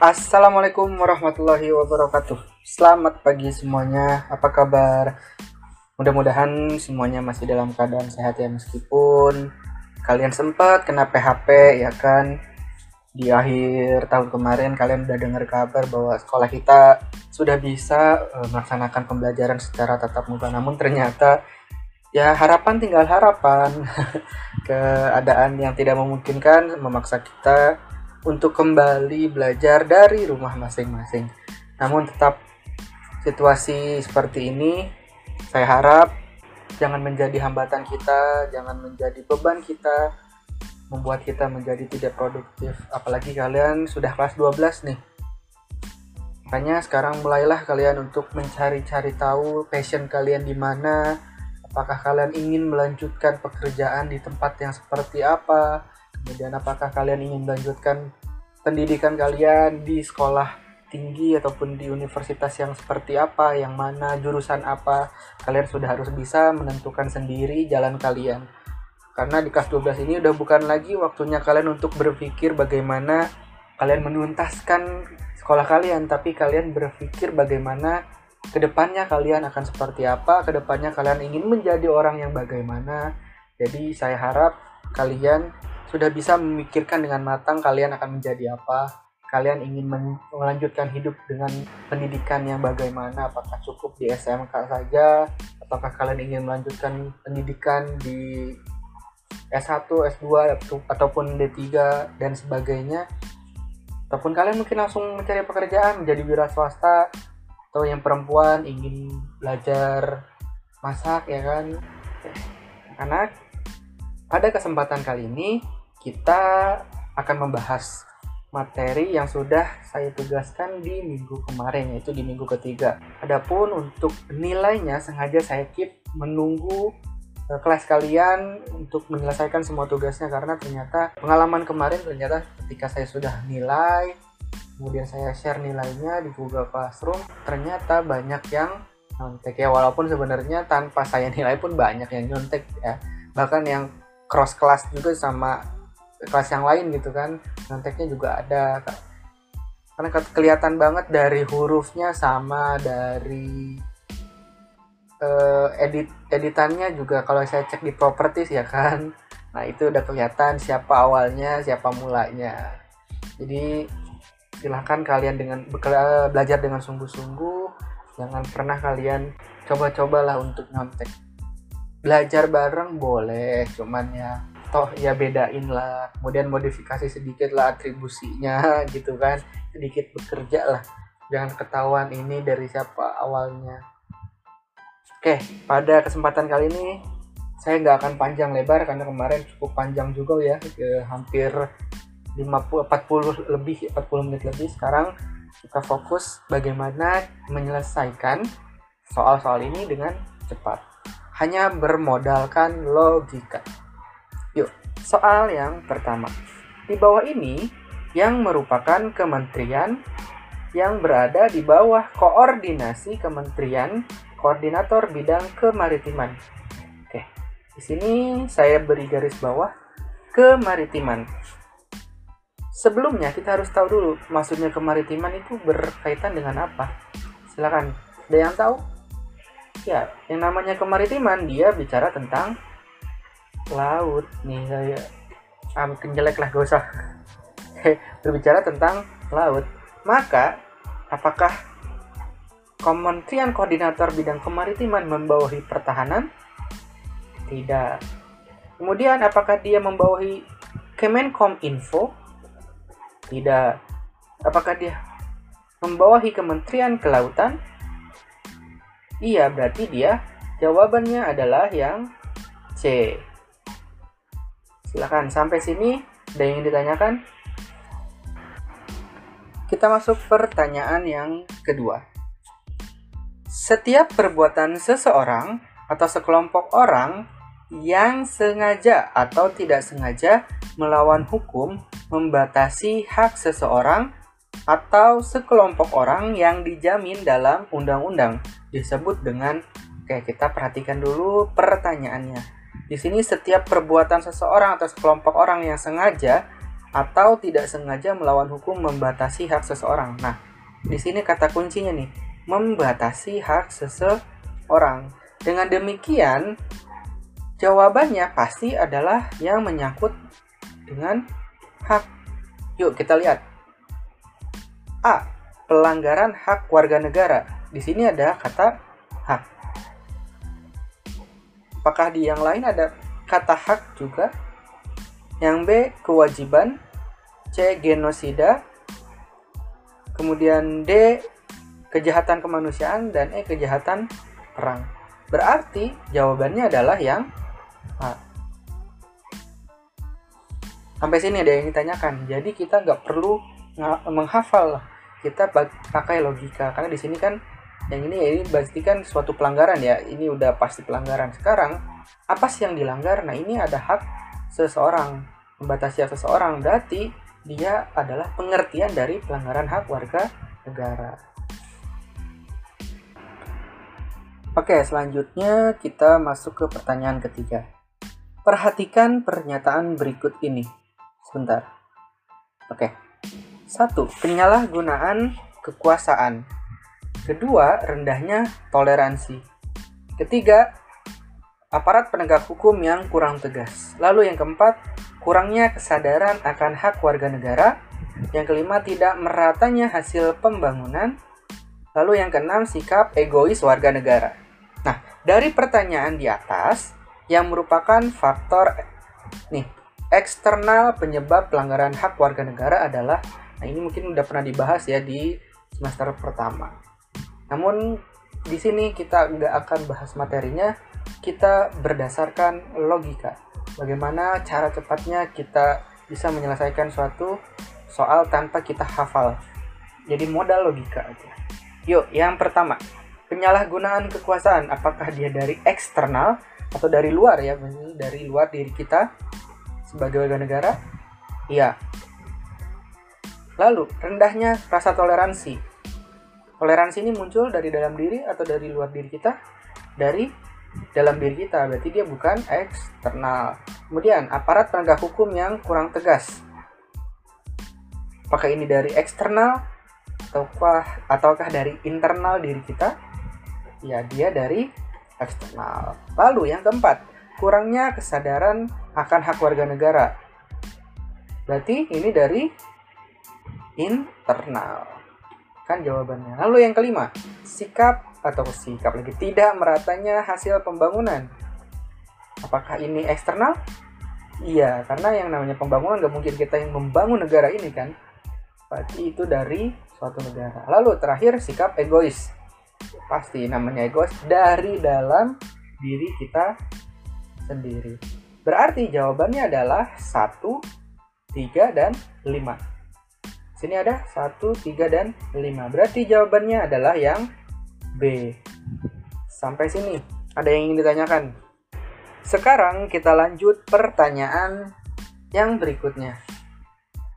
Assalamualaikum warahmatullahi wabarakatuh. Selamat pagi semuanya. Apa kabar? Mudah-mudahan semuanya masih dalam keadaan sehat ya meskipun kalian sempat kena PHP ya kan di akhir tahun kemarin kalian udah dengar kabar bahwa sekolah kita sudah bisa uh, melaksanakan pembelajaran secara tatap muka namun ternyata ya harapan tinggal harapan keadaan yang tidak memungkinkan memaksa kita untuk kembali belajar dari rumah masing-masing. Namun tetap situasi seperti ini saya harap jangan menjadi hambatan kita, jangan menjadi beban kita, membuat kita menjadi tidak produktif. Apalagi kalian sudah kelas 12 nih. Makanya sekarang mulailah kalian untuk mencari-cari tahu passion kalian di mana, apakah kalian ingin melanjutkan pekerjaan di tempat yang seperti apa, Kemudian apakah kalian ingin melanjutkan pendidikan kalian di sekolah tinggi ataupun di universitas yang seperti apa, yang mana, jurusan apa, kalian sudah harus bisa menentukan sendiri jalan kalian. Karena di kelas 12 ini udah bukan lagi waktunya kalian untuk berpikir bagaimana kalian menuntaskan sekolah kalian, tapi kalian berpikir bagaimana ke depannya kalian akan seperti apa, ke depannya kalian ingin menjadi orang yang bagaimana. Jadi saya harap kalian sudah bisa memikirkan dengan matang kalian akan menjadi apa, kalian ingin melanjutkan hidup dengan pendidikan yang bagaimana, apakah cukup di SMK saja, apakah kalian ingin melanjutkan pendidikan di S1, S2, ataupun D3 dan sebagainya, ataupun kalian mungkin langsung mencari pekerjaan menjadi wira swasta, atau yang perempuan ingin belajar masak ya kan, anak. Pada kesempatan kali ini kita akan membahas materi yang sudah saya tugaskan di minggu kemarin yaitu di minggu ketiga. Adapun untuk nilainya sengaja saya keep menunggu uh, kelas kalian untuk menyelesaikan semua tugasnya karena ternyata pengalaman kemarin ternyata ketika saya sudah nilai kemudian saya share nilainya di Google Classroom ternyata banyak yang nyontek ya walaupun sebenarnya tanpa saya nilai pun banyak yang nyontek ya bahkan yang cross class juga sama kelas yang lain gitu kan. Nyonteknya juga ada karena kelihatan banget dari hurufnya sama dari uh, edit editannya juga kalau saya cek di properties ya kan. Nah itu udah kelihatan siapa awalnya siapa mulanya. Jadi silahkan kalian dengan belajar dengan sungguh-sungguh. Jangan pernah kalian coba-cobalah untuk nyontek. Belajar bareng boleh cuman ya toh ya bedain lah. Kemudian modifikasi sedikit lah atribusinya gitu kan. Sedikit bekerja lah. Jangan ketahuan ini dari siapa awalnya. Oke pada kesempatan kali ini saya nggak akan panjang lebar karena kemarin cukup panjang juga ya. Ke hampir 50 40 lebih 40 menit lebih. Sekarang kita fokus bagaimana menyelesaikan soal-soal ini dengan cepat. Hanya bermodalkan logika soal yang pertama. Di bawah ini yang merupakan kementerian yang berada di bawah koordinasi Kementerian Koordinator Bidang Kemaritiman. Oke, di sini saya beri garis bawah kemaritiman. Sebelumnya kita harus tahu dulu maksudnya kemaritiman itu berkaitan dengan apa. Silakan, ada yang tahu? Ya, yang namanya kemaritiman dia bicara tentang laut nih saya mungkin jelek lah gak usah berbicara tentang laut maka apakah Kementerian Koordinator Bidang Kemaritiman membawahi pertahanan? Tidak. Kemudian apakah dia membawahi Kemenkom Info? Tidak. Apakah dia membawahi Kementerian Kelautan? Iya, berarti dia jawabannya adalah yang C. Silakan sampai sini ada yang ditanyakan? Kita masuk pertanyaan yang kedua. Setiap perbuatan seseorang atau sekelompok orang yang sengaja atau tidak sengaja melawan hukum membatasi hak seseorang atau sekelompok orang yang dijamin dalam undang-undang disebut dengan Oke, kita perhatikan dulu pertanyaannya. Di sini setiap perbuatan seseorang atau sekelompok orang yang sengaja atau tidak sengaja melawan hukum membatasi hak seseorang. Nah, di sini kata kuncinya nih, membatasi hak seseorang. Dengan demikian, jawabannya pasti adalah yang menyangkut dengan hak. Yuk kita lihat. A. Pelanggaran hak warga negara. Di sini ada kata hak. Apakah di yang lain ada kata hak juga? Yang B kewajiban, C genosida, kemudian D kejahatan kemanusiaan dan E kejahatan perang. Berarti jawabannya adalah yang A. Sampai sini ada yang ditanyakan. Jadi kita nggak perlu menghafal kita pakai logika karena di sini kan yang ini ya ini berarti kan suatu pelanggaran ya ini udah pasti pelanggaran sekarang apa sih yang dilanggar nah ini ada hak seseorang membatasi hak seseorang berarti dia adalah pengertian dari pelanggaran hak warga negara. Oke, selanjutnya kita masuk ke pertanyaan ketiga. Perhatikan pernyataan berikut ini. Sebentar. Oke. Satu, penyalahgunaan kekuasaan. Kedua, rendahnya toleransi. Ketiga, aparat penegak hukum yang kurang tegas. Lalu yang keempat, kurangnya kesadaran akan hak warga negara. Yang kelima, tidak meratanya hasil pembangunan. Lalu yang keenam, sikap egois warga negara. Nah, dari pertanyaan di atas yang merupakan faktor nih eksternal penyebab pelanggaran hak warga negara adalah nah ini mungkin udah pernah dibahas ya di semester pertama. Namun di sini kita nggak akan bahas materinya, kita berdasarkan logika. Bagaimana cara cepatnya kita bisa menyelesaikan suatu soal tanpa kita hafal. Jadi modal logika aja. Yuk, yang pertama, penyalahgunaan kekuasaan. Apakah dia dari eksternal atau dari luar ya? Dari luar diri kita sebagai warga negara? Iya. Lalu, rendahnya rasa toleransi. Toleransi ini muncul dari dalam diri atau dari luar diri kita? Dari dalam diri kita, berarti dia bukan eksternal. Kemudian, aparat penegak hukum yang kurang tegas. Apakah ini dari eksternal ataukah ataukah dari internal diri kita? Ya, dia dari eksternal. Lalu yang keempat, kurangnya kesadaran akan hak warga negara. Berarti ini dari internal kan jawabannya. Lalu yang kelima, sikap atau sikap lagi tidak meratanya hasil pembangunan. Apakah ini eksternal? Iya, karena yang namanya pembangunan gak mungkin kita yang membangun negara ini kan. Berarti itu dari suatu negara. Lalu terakhir sikap egois. Pasti namanya egois dari dalam diri kita sendiri. Berarti jawabannya adalah 1, 3, dan 5. Sini ada 1, 3, dan 5. Berarti jawabannya adalah yang B. Sampai sini. Ada yang ingin ditanyakan? Sekarang kita lanjut pertanyaan yang berikutnya.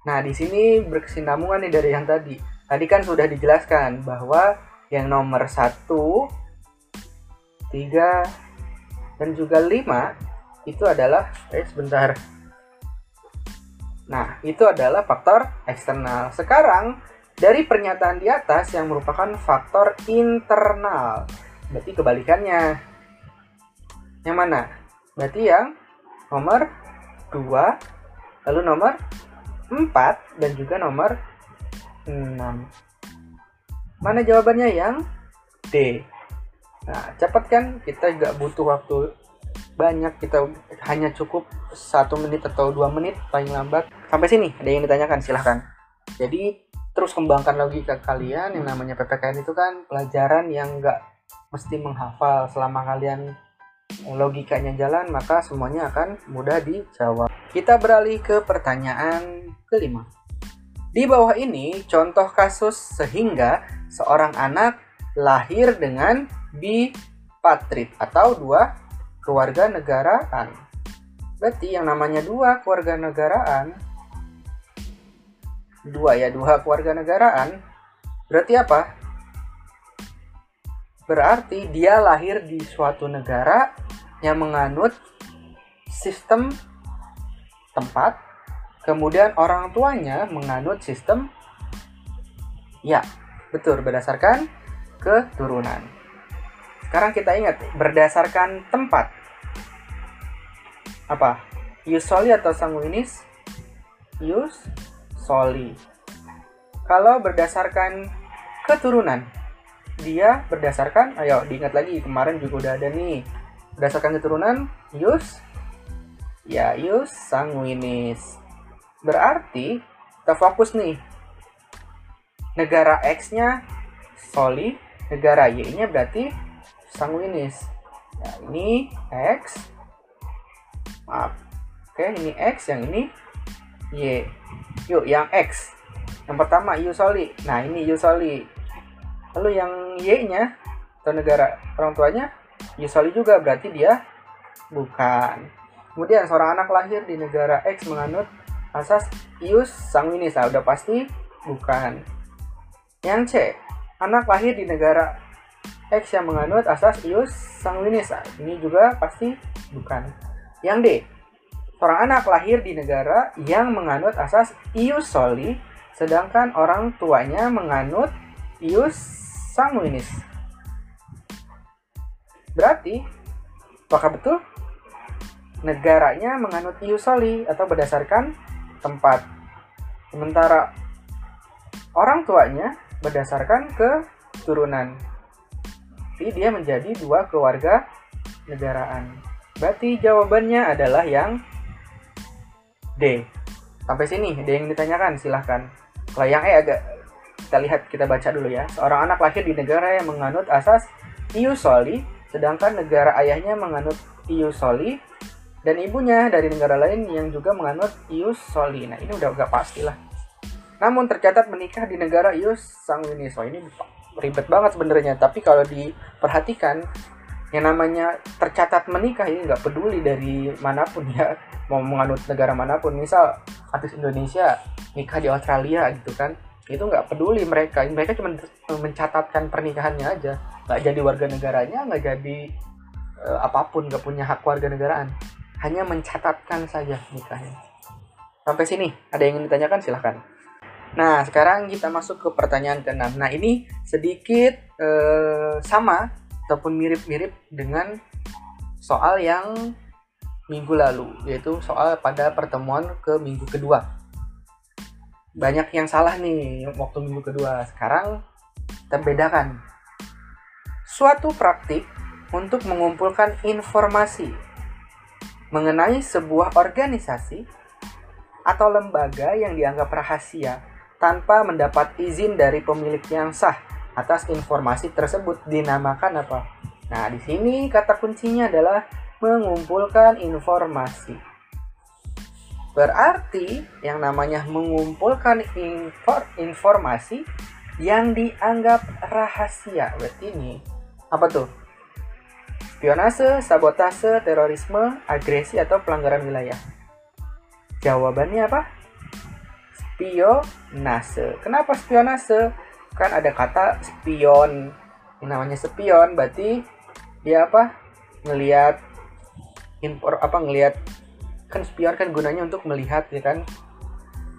Nah, di sini berkesinambungan nih dari yang tadi. Tadi kan sudah dijelaskan bahwa yang nomor 1, 3, dan juga 5 itu adalah eh sebentar Nah, itu adalah faktor eksternal. Sekarang, dari pernyataan di atas yang merupakan faktor internal. Berarti kebalikannya. Yang mana? Berarti yang nomor 2, lalu nomor 4, dan juga nomor 6. Mana jawabannya yang D? Nah, cepat kan? Kita nggak butuh waktu banyak kita hanya cukup satu menit atau dua menit paling lambat. Sampai sini ada yang ditanyakan silahkan. Jadi terus kembangkan logika kalian yang namanya PPKN itu kan pelajaran yang nggak mesti menghafal. Selama kalian logikanya jalan maka semuanya akan mudah dijawab. Kita beralih ke pertanyaan kelima. Di bawah ini contoh kasus sehingga seorang anak lahir dengan bipatrit atau dua keluarga negaraan. Berarti yang namanya dua keluarga negaraan, dua ya dua keluarga negaraan, berarti apa? Berarti dia lahir di suatu negara yang menganut sistem tempat, kemudian orang tuanya menganut sistem ya, betul berdasarkan keturunan. Sekarang kita ingat berdasarkan tempat. Apa? Ius soli atau sanguinis? Ius soli. Kalau berdasarkan keturunan, dia berdasarkan, ayo diingat lagi kemarin juga udah ada nih. Berdasarkan keturunan, Ius ya Ius sanguinis. Berarti kita fokus nih. Negara X-nya soli, negara Y-nya berarti sanguinis. Ya, ini X. Maaf. Oke, ini X, yang ini Y. Yuk, yang X. Yang pertama Ius soli. Nah, ini Ius soli. Lalu yang Y-nya atau negara orang tuanya Ius soli juga berarti dia bukan. Kemudian seorang anak lahir di negara X menganut asas ius sanguinis. Nah, udah pasti bukan. Yang C, anak lahir di negara X yang menganut asas ius sanguinis. Ini juga pasti bukan. Yang D, seorang anak lahir di negara yang menganut asas ius soli, sedangkan orang tuanya menganut ius sanguinis. Berarti, apakah betul? negaranya menganut ius soli atau berdasarkan tempat. Sementara orang tuanya berdasarkan keturunan. Jadi dia menjadi dua keluarga negaraan. Berarti jawabannya adalah yang D. Sampai sini, ada yang ditanyakan, silahkan. Kalau yang E agak kita lihat, kita baca dulu ya. Seorang anak lahir di negara yang menganut asas ius soli, sedangkan negara ayahnya menganut ius soli, dan ibunya dari negara lain yang juga menganut ius soli. Nah, ini udah gak pasti lah. Namun tercatat menikah di negara ius sanguinis. Ini ribet banget sebenarnya, tapi kalau diperhatikan yang namanya tercatat menikah ini nggak peduli dari mana pun ya mau menganut negara mana pun misal artis Indonesia nikah di Australia gitu kan itu nggak peduli mereka mereka cuma mencatatkan pernikahannya aja nggak jadi warga negaranya nggak jadi uh, apa pun nggak punya hak warga negaraan hanya mencatatkan saja nikahnya. Sampai sini, ada yang ingin ditanyakan? Silahkan. Nah, sekarang kita masuk ke pertanyaan ke-6. Nah, ini sedikit eh, sama ataupun mirip-mirip dengan soal yang minggu lalu, yaitu soal pada pertemuan ke minggu kedua. Banyak yang salah nih waktu minggu kedua. Sekarang kita bedakan. Suatu praktik untuk mengumpulkan informasi mengenai sebuah organisasi atau lembaga yang dianggap rahasia tanpa mendapat izin dari pemilik yang sah atas informasi tersebut dinamakan apa? Nah, di sini kata kuncinya adalah mengumpulkan informasi. Berarti yang namanya mengumpulkan informasi yang dianggap rahasia. Berarti ini apa tuh? Spionase, sabotase, terorisme, agresi, atau pelanggaran wilayah? Jawabannya apa? Spionase. Kenapa spionase? Kan ada kata spion. Yang namanya spion berarti dia apa? Ngelihat impor apa ngelihat kan spion kan gunanya untuk melihat ya kan.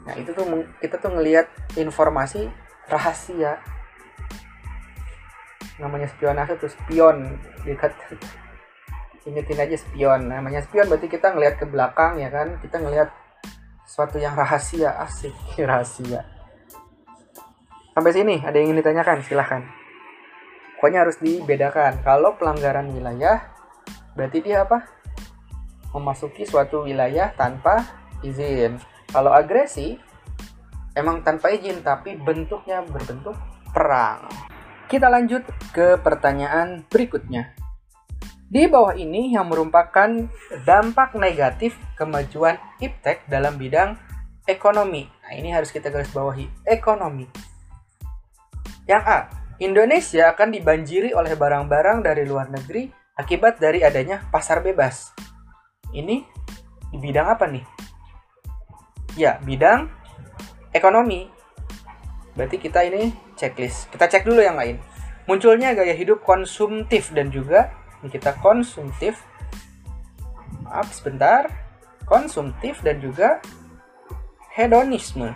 Nah, itu tuh kita tuh ngelihat informasi rahasia namanya spionase tuh spion dekat ingetin aja spion namanya spion berarti kita ngelihat ke belakang ya kan kita ngelihat sesuatu yang rahasia asik rahasia. Sampai sini ada yang ingin ditanyakan? Silahkan. Pokoknya harus dibedakan. Kalau pelanggaran wilayah berarti dia apa? Memasuki suatu wilayah tanpa izin. Kalau agresi emang tanpa izin tapi bentuknya berbentuk perang. Kita lanjut ke pertanyaan berikutnya. Di bawah ini yang merupakan dampak negatif kemajuan iptek dalam bidang ekonomi. Nah, ini harus kita garis bawahi, ekonomi. Yang A, Indonesia akan dibanjiri oleh barang-barang dari luar negeri akibat dari adanya pasar bebas. Ini di bidang apa nih? Ya, bidang ekonomi. Berarti kita ini checklist. Kita cek dulu yang lain. Munculnya gaya hidup konsumtif dan juga kita konsumtif. Maaf sebentar. Konsumtif dan juga hedonisme.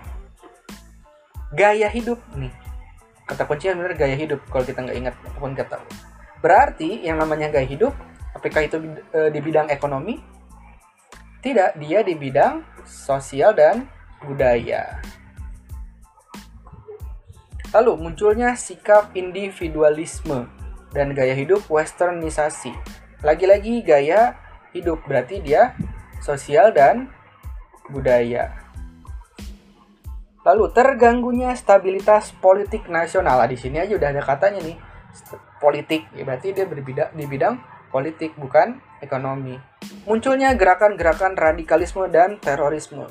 Gaya hidup nih. Kata kuncinya benar gaya hidup kalau kita nggak ingat apa pun kata berarti yang namanya gaya hidup apakah itu e, di bidang ekonomi? Tidak dia di bidang sosial dan budaya. Lalu munculnya sikap individualisme dan gaya hidup westernisasi lagi-lagi gaya hidup berarti dia sosial dan budaya Lalu terganggunya stabilitas politik nasional. Nah, di sini aja udah ada katanya nih. Politik, ya berarti dia berbeda di bidang politik bukan ekonomi. Munculnya gerakan-gerakan radikalisme dan terorisme.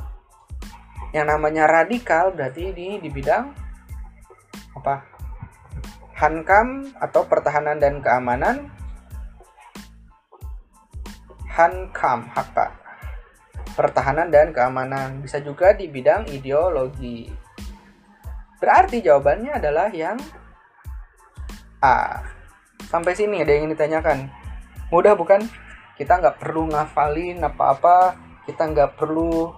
Yang namanya radikal berarti ini di bidang apa? Hankam atau pertahanan dan keamanan. Hankam, hakka pertahanan dan keamanan, bisa juga di bidang ideologi. Berarti jawabannya adalah yang A. Sampai sini ada yang ingin ditanyakan. Mudah bukan? Kita nggak perlu ngafalin apa-apa, kita nggak perlu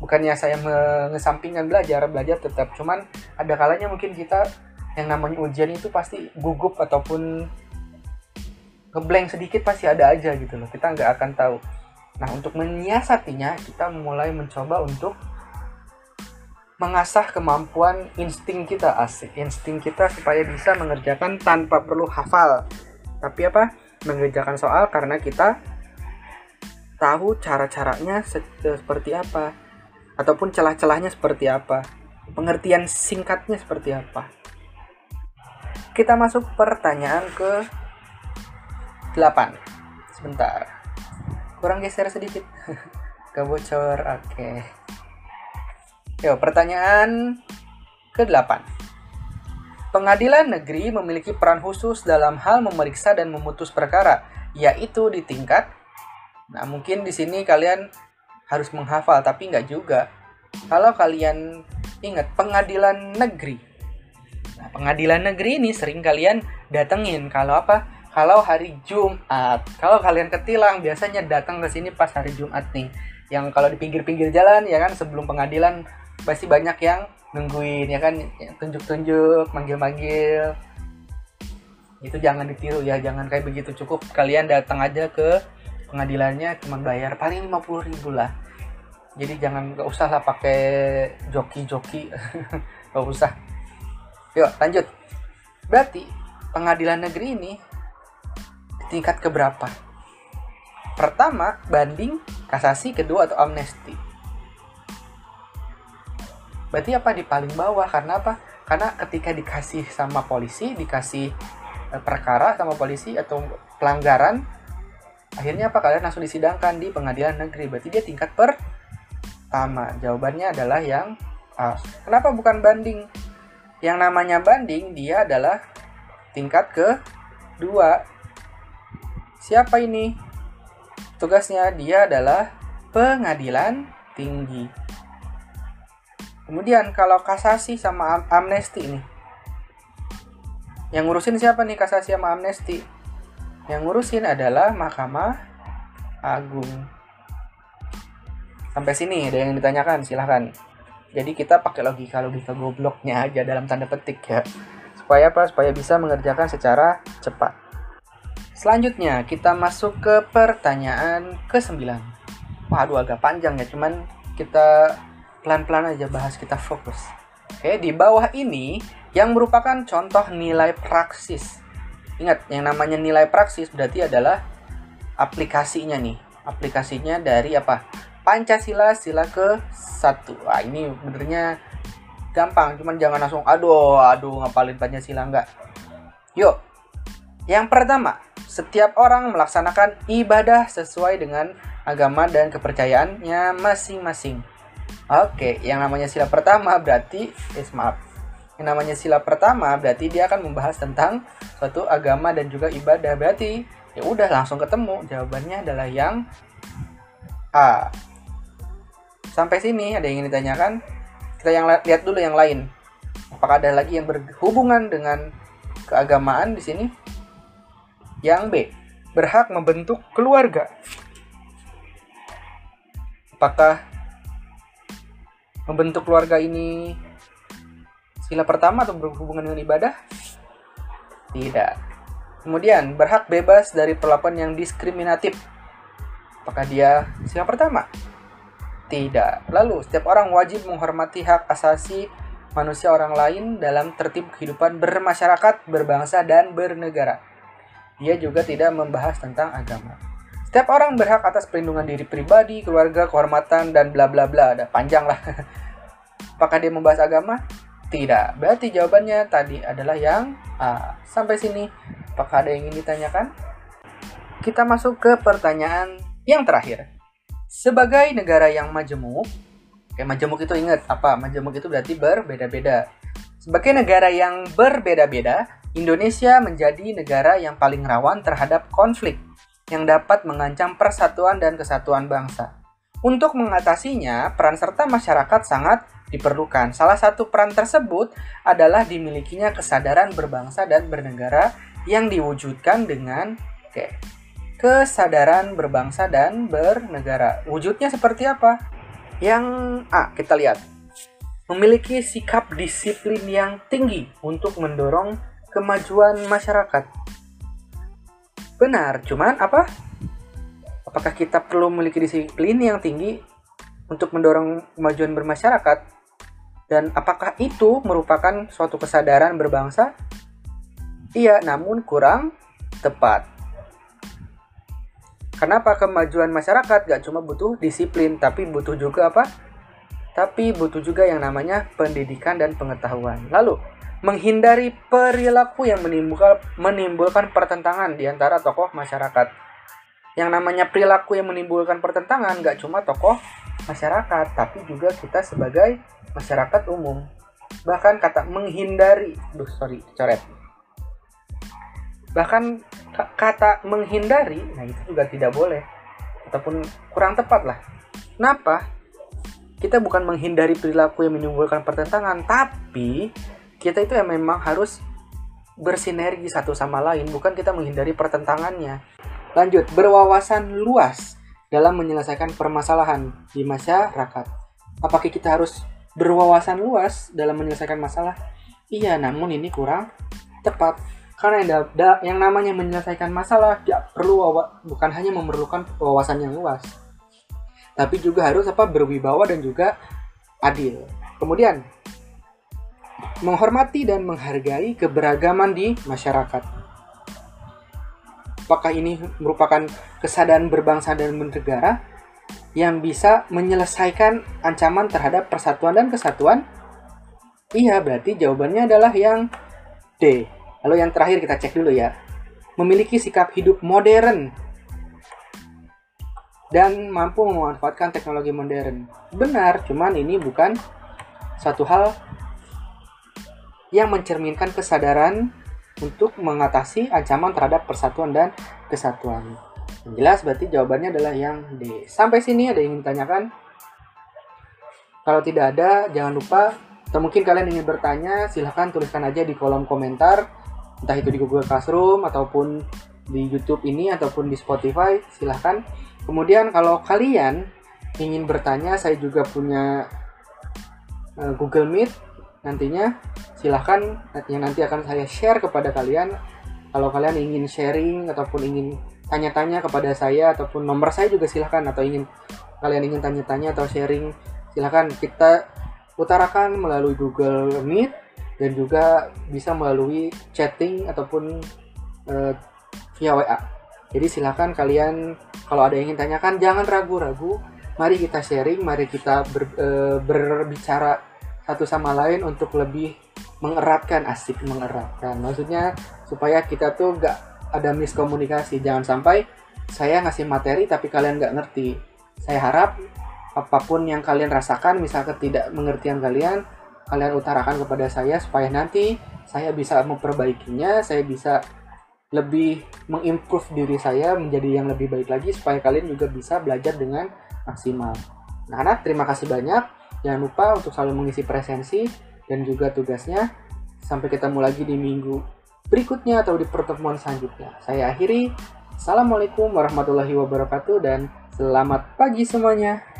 bukannya saya mengesampingkan belajar, belajar tetap. Cuman ada kalanya mungkin kita yang namanya ujian itu pasti gugup ataupun ngeblank sedikit pasti ada aja gitu loh. Kita nggak akan tahu. Nah, untuk menyiasatinya, kita mulai mencoba untuk mengasah kemampuan insting kita asik. Insting kita supaya bisa mengerjakan tanpa perlu hafal. Tapi apa? Mengerjakan soal karena kita tahu cara-caranya seperti apa. Ataupun celah-celahnya seperti apa. Pengertian singkatnya seperti apa kita masuk pertanyaan ke 8 sebentar kurang geser sedikit gak bocor oke okay. Yo, pertanyaan ke-8 Pengadilan negeri memiliki peran khusus dalam hal memeriksa dan memutus perkara, yaitu di tingkat Nah, mungkin di sini kalian harus menghafal, tapi nggak juga. Kalau kalian ingat pengadilan negeri, nah, pengadilan negeri ini sering kalian datengin. Kalau apa? kalau hari Jumat. Kalau kalian ketilang biasanya datang ke sini pas hari Jumat nih. Yang kalau di pinggir-pinggir jalan ya kan sebelum pengadilan pasti banyak yang nungguin ya kan tunjuk-tunjuk, manggil-manggil. Itu jangan ditiru ya, jangan kayak begitu cukup kalian datang aja ke pengadilannya cuma bayar paling 50 ribu lah. Jadi jangan gak usah lah pakai joki-joki. gak usah. Yuk lanjut. Berarti pengadilan negeri ini tingkat keberapa? Pertama, banding, kasasi, kedua atau amnesti. Berarti apa di paling bawah? Karena apa? Karena ketika dikasih sama polisi, dikasih eh, perkara sama polisi atau pelanggaran, akhirnya apa? Kalian langsung disidangkan di pengadilan negeri. Berarti dia tingkat pertama. Jawabannya adalah yang A. Kenapa bukan banding? Yang namanya banding, dia adalah tingkat kedua Siapa ini? Tugasnya dia adalah pengadilan tinggi. Kemudian kalau kasasi sama am amnesti ini. Yang ngurusin siapa nih kasasi sama amnesti? Yang ngurusin adalah Mahkamah Agung. Sampai sini ada yang ditanyakan, silahkan. Jadi kita pakai logika logika gobloknya aja dalam tanda petik ya. Supaya apa? Supaya bisa mengerjakan secara cepat. Selanjutnya kita masuk ke pertanyaan ke-9. Waduh agak panjang ya, cuman kita pelan-pelan aja bahas kita fokus. Oke, di bawah ini yang merupakan contoh nilai praksis. Ingat, yang namanya nilai praksis berarti adalah aplikasinya nih. Aplikasinya dari apa? Pancasila sila ke satu. Wah, ini benernya gampang, cuman jangan langsung aduh, aduh ngapalin Pancasila enggak. Yuk. Yang pertama, setiap orang melaksanakan ibadah sesuai dengan agama dan kepercayaannya masing-masing. Oke, yang namanya sila pertama berarti, eh, maaf, yang namanya sila pertama berarti dia akan membahas tentang suatu agama dan juga ibadah. Berarti ya udah langsung ketemu. Jawabannya adalah yang A. Sampai sini ada yang ingin ditanyakan? Kita yang lihat dulu yang lain. Apakah ada lagi yang berhubungan dengan keagamaan di sini? Yang B. Berhak membentuk keluarga. Apakah membentuk keluarga ini sila pertama atau berhubungan dengan ibadah? Tidak. Kemudian, berhak bebas dari perlakuan yang diskriminatif. Apakah dia sila pertama? Tidak. Lalu, setiap orang wajib menghormati hak asasi manusia orang lain dalam tertib kehidupan bermasyarakat, berbangsa, dan bernegara. Dia juga tidak membahas tentang agama. Setiap orang berhak atas perlindungan diri pribadi, keluarga, kehormatan, dan bla bla bla. Ada panjang lah. Apakah dia membahas agama? Tidak. Berarti jawabannya tadi adalah yang A. Sampai sini, apakah ada yang ingin ditanyakan? Kita masuk ke pertanyaan yang terakhir. Sebagai negara yang majemuk, oke majemuk itu ingat apa? Majemuk itu berarti berbeda-beda. Sebagai negara yang berbeda-beda, Indonesia menjadi negara yang paling rawan terhadap konflik yang dapat mengancam persatuan dan kesatuan bangsa. Untuk mengatasinya, peran serta masyarakat sangat diperlukan. Salah satu peran tersebut adalah dimilikinya kesadaran berbangsa dan bernegara yang diwujudkan dengan oke, kesadaran berbangsa dan bernegara. Wujudnya seperti apa? Yang A, kita lihat. Memiliki sikap disiplin yang tinggi untuk mendorong kemajuan masyarakat Benar, cuman apa? Apakah kita perlu memiliki disiplin yang tinggi untuk mendorong kemajuan bermasyarakat? Dan apakah itu merupakan suatu kesadaran berbangsa? Iya, namun kurang tepat. Kenapa kemajuan masyarakat gak cuma butuh disiplin, tapi butuh juga apa? Tapi butuh juga yang namanya pendidikan dan pengetahuan. Lalu, menghindari perilaku yang menimbulkan, menimbulkan pertentangan di antara tokoh masyarakat. Yang namanya perilaku yang menimbulkan pertentangan gak cuma tokoh masyarakat, tapi juga kita sebagai masyarakat umum. Bahkan kata menghindari, duh sorry, coret. Bahkan kata menghindari, nah itu juga tidak boleh. Ataupun kurang tepat lah. Kenapa? Kita bukan menghindari perilaku yang menimbulkan pertentangan, tapi kita itu yang memang harus bersinergi satu sama lain, bukan kita menghindari pertentangannya. Lanjut, berwawasan luas dalam menyelesaikan permasalahan di masyarakat. Apakah kita harus berwawasan luas dalam menyelesaikan masalah? Iya, namun ini kurang tepat. Karena yang, da, yang namanya menyelesaikan masalah tidak perlu wawa, bukan hanya memerlukan wawasan yang luas, tapi juga harus apa berwibawa dan juga adil. Kemudian menghormati dan menghargai keberagaman di masyarakat. Apakah ini merupakan kesadaran berbangsa dan bernegara yang bisa menyelesaikan ancaman terhadap persatuan dan kesatuan? Iya, berarti jawabannya adalah yang D. Lalu yang terakhir kita cek dulu ya. Memiliki sikap hidup modern dan mampu memanfaatkan teknologi modern. Benar, cuman ini bukan satu hal yang mencerminkan kesadaran untuk mengatasi ancaman terhadap persatuan dan kesatuan. Yang jelas berarti jawabannya adalah yang D. Sampai sini ada yang ingin ditanyakan? Kalau tidak ada, jangan lupa atau mungkin kalian ingin bertanya, silahkan tuliskan aja di kolom komentar, entah itu di Google Classroom ataupun di YouTube ini ataupun di Spotify, silahkan. Kemudian kalau kalian ingin bertanya, saya juga punya uh, Google Meet nantinya. Silahkan yang nanti akan saya share kepada kalian. Kalau kalian ingin sharing ataupun ingin tanya-tanya kepada saya ataupun nomor saya juga silahkan atau ingin kalian ingin tanya-tanya atau sharing silahkan. Kita utarakan melalui Google Meet dan juga bisa melalui chatting ataupun uh, via WA. Jadi silahkan kalian kalau ada yang ingin tanyakan jangan ragu-ragu, mari kita sharing, mari kita ber, uh, berbicara satu sama lain untuk lebih mengeratkan asik mengeratkan. Maksudnya supaya kita tuh gak ada miskomunikasi. Jangan sampai saya ngasih materi tapi kalian gak ngerti. Saya harap apa pun yang kalian rasakan misalkan tidak mengertian kalian kalian utarakan kepada saya supaya nanti saya bisa memperbaikinya saya bisa lebih mengimprove diri saya menjadi yang lebih baik lagi supaya kalian juga bisa belajar dengan maksimal. Nah, anak terima kasih banyak. Jangan lupa untuk selalu mengisi presensi dan juga tugasnya. Sampai ketemu lagi di minggu berikutnya atau di pertemuan selanjutnya. Saya akhiri. Assalamualaikum warahmatullahi wabarakatuh dan selamat pagi semuanya.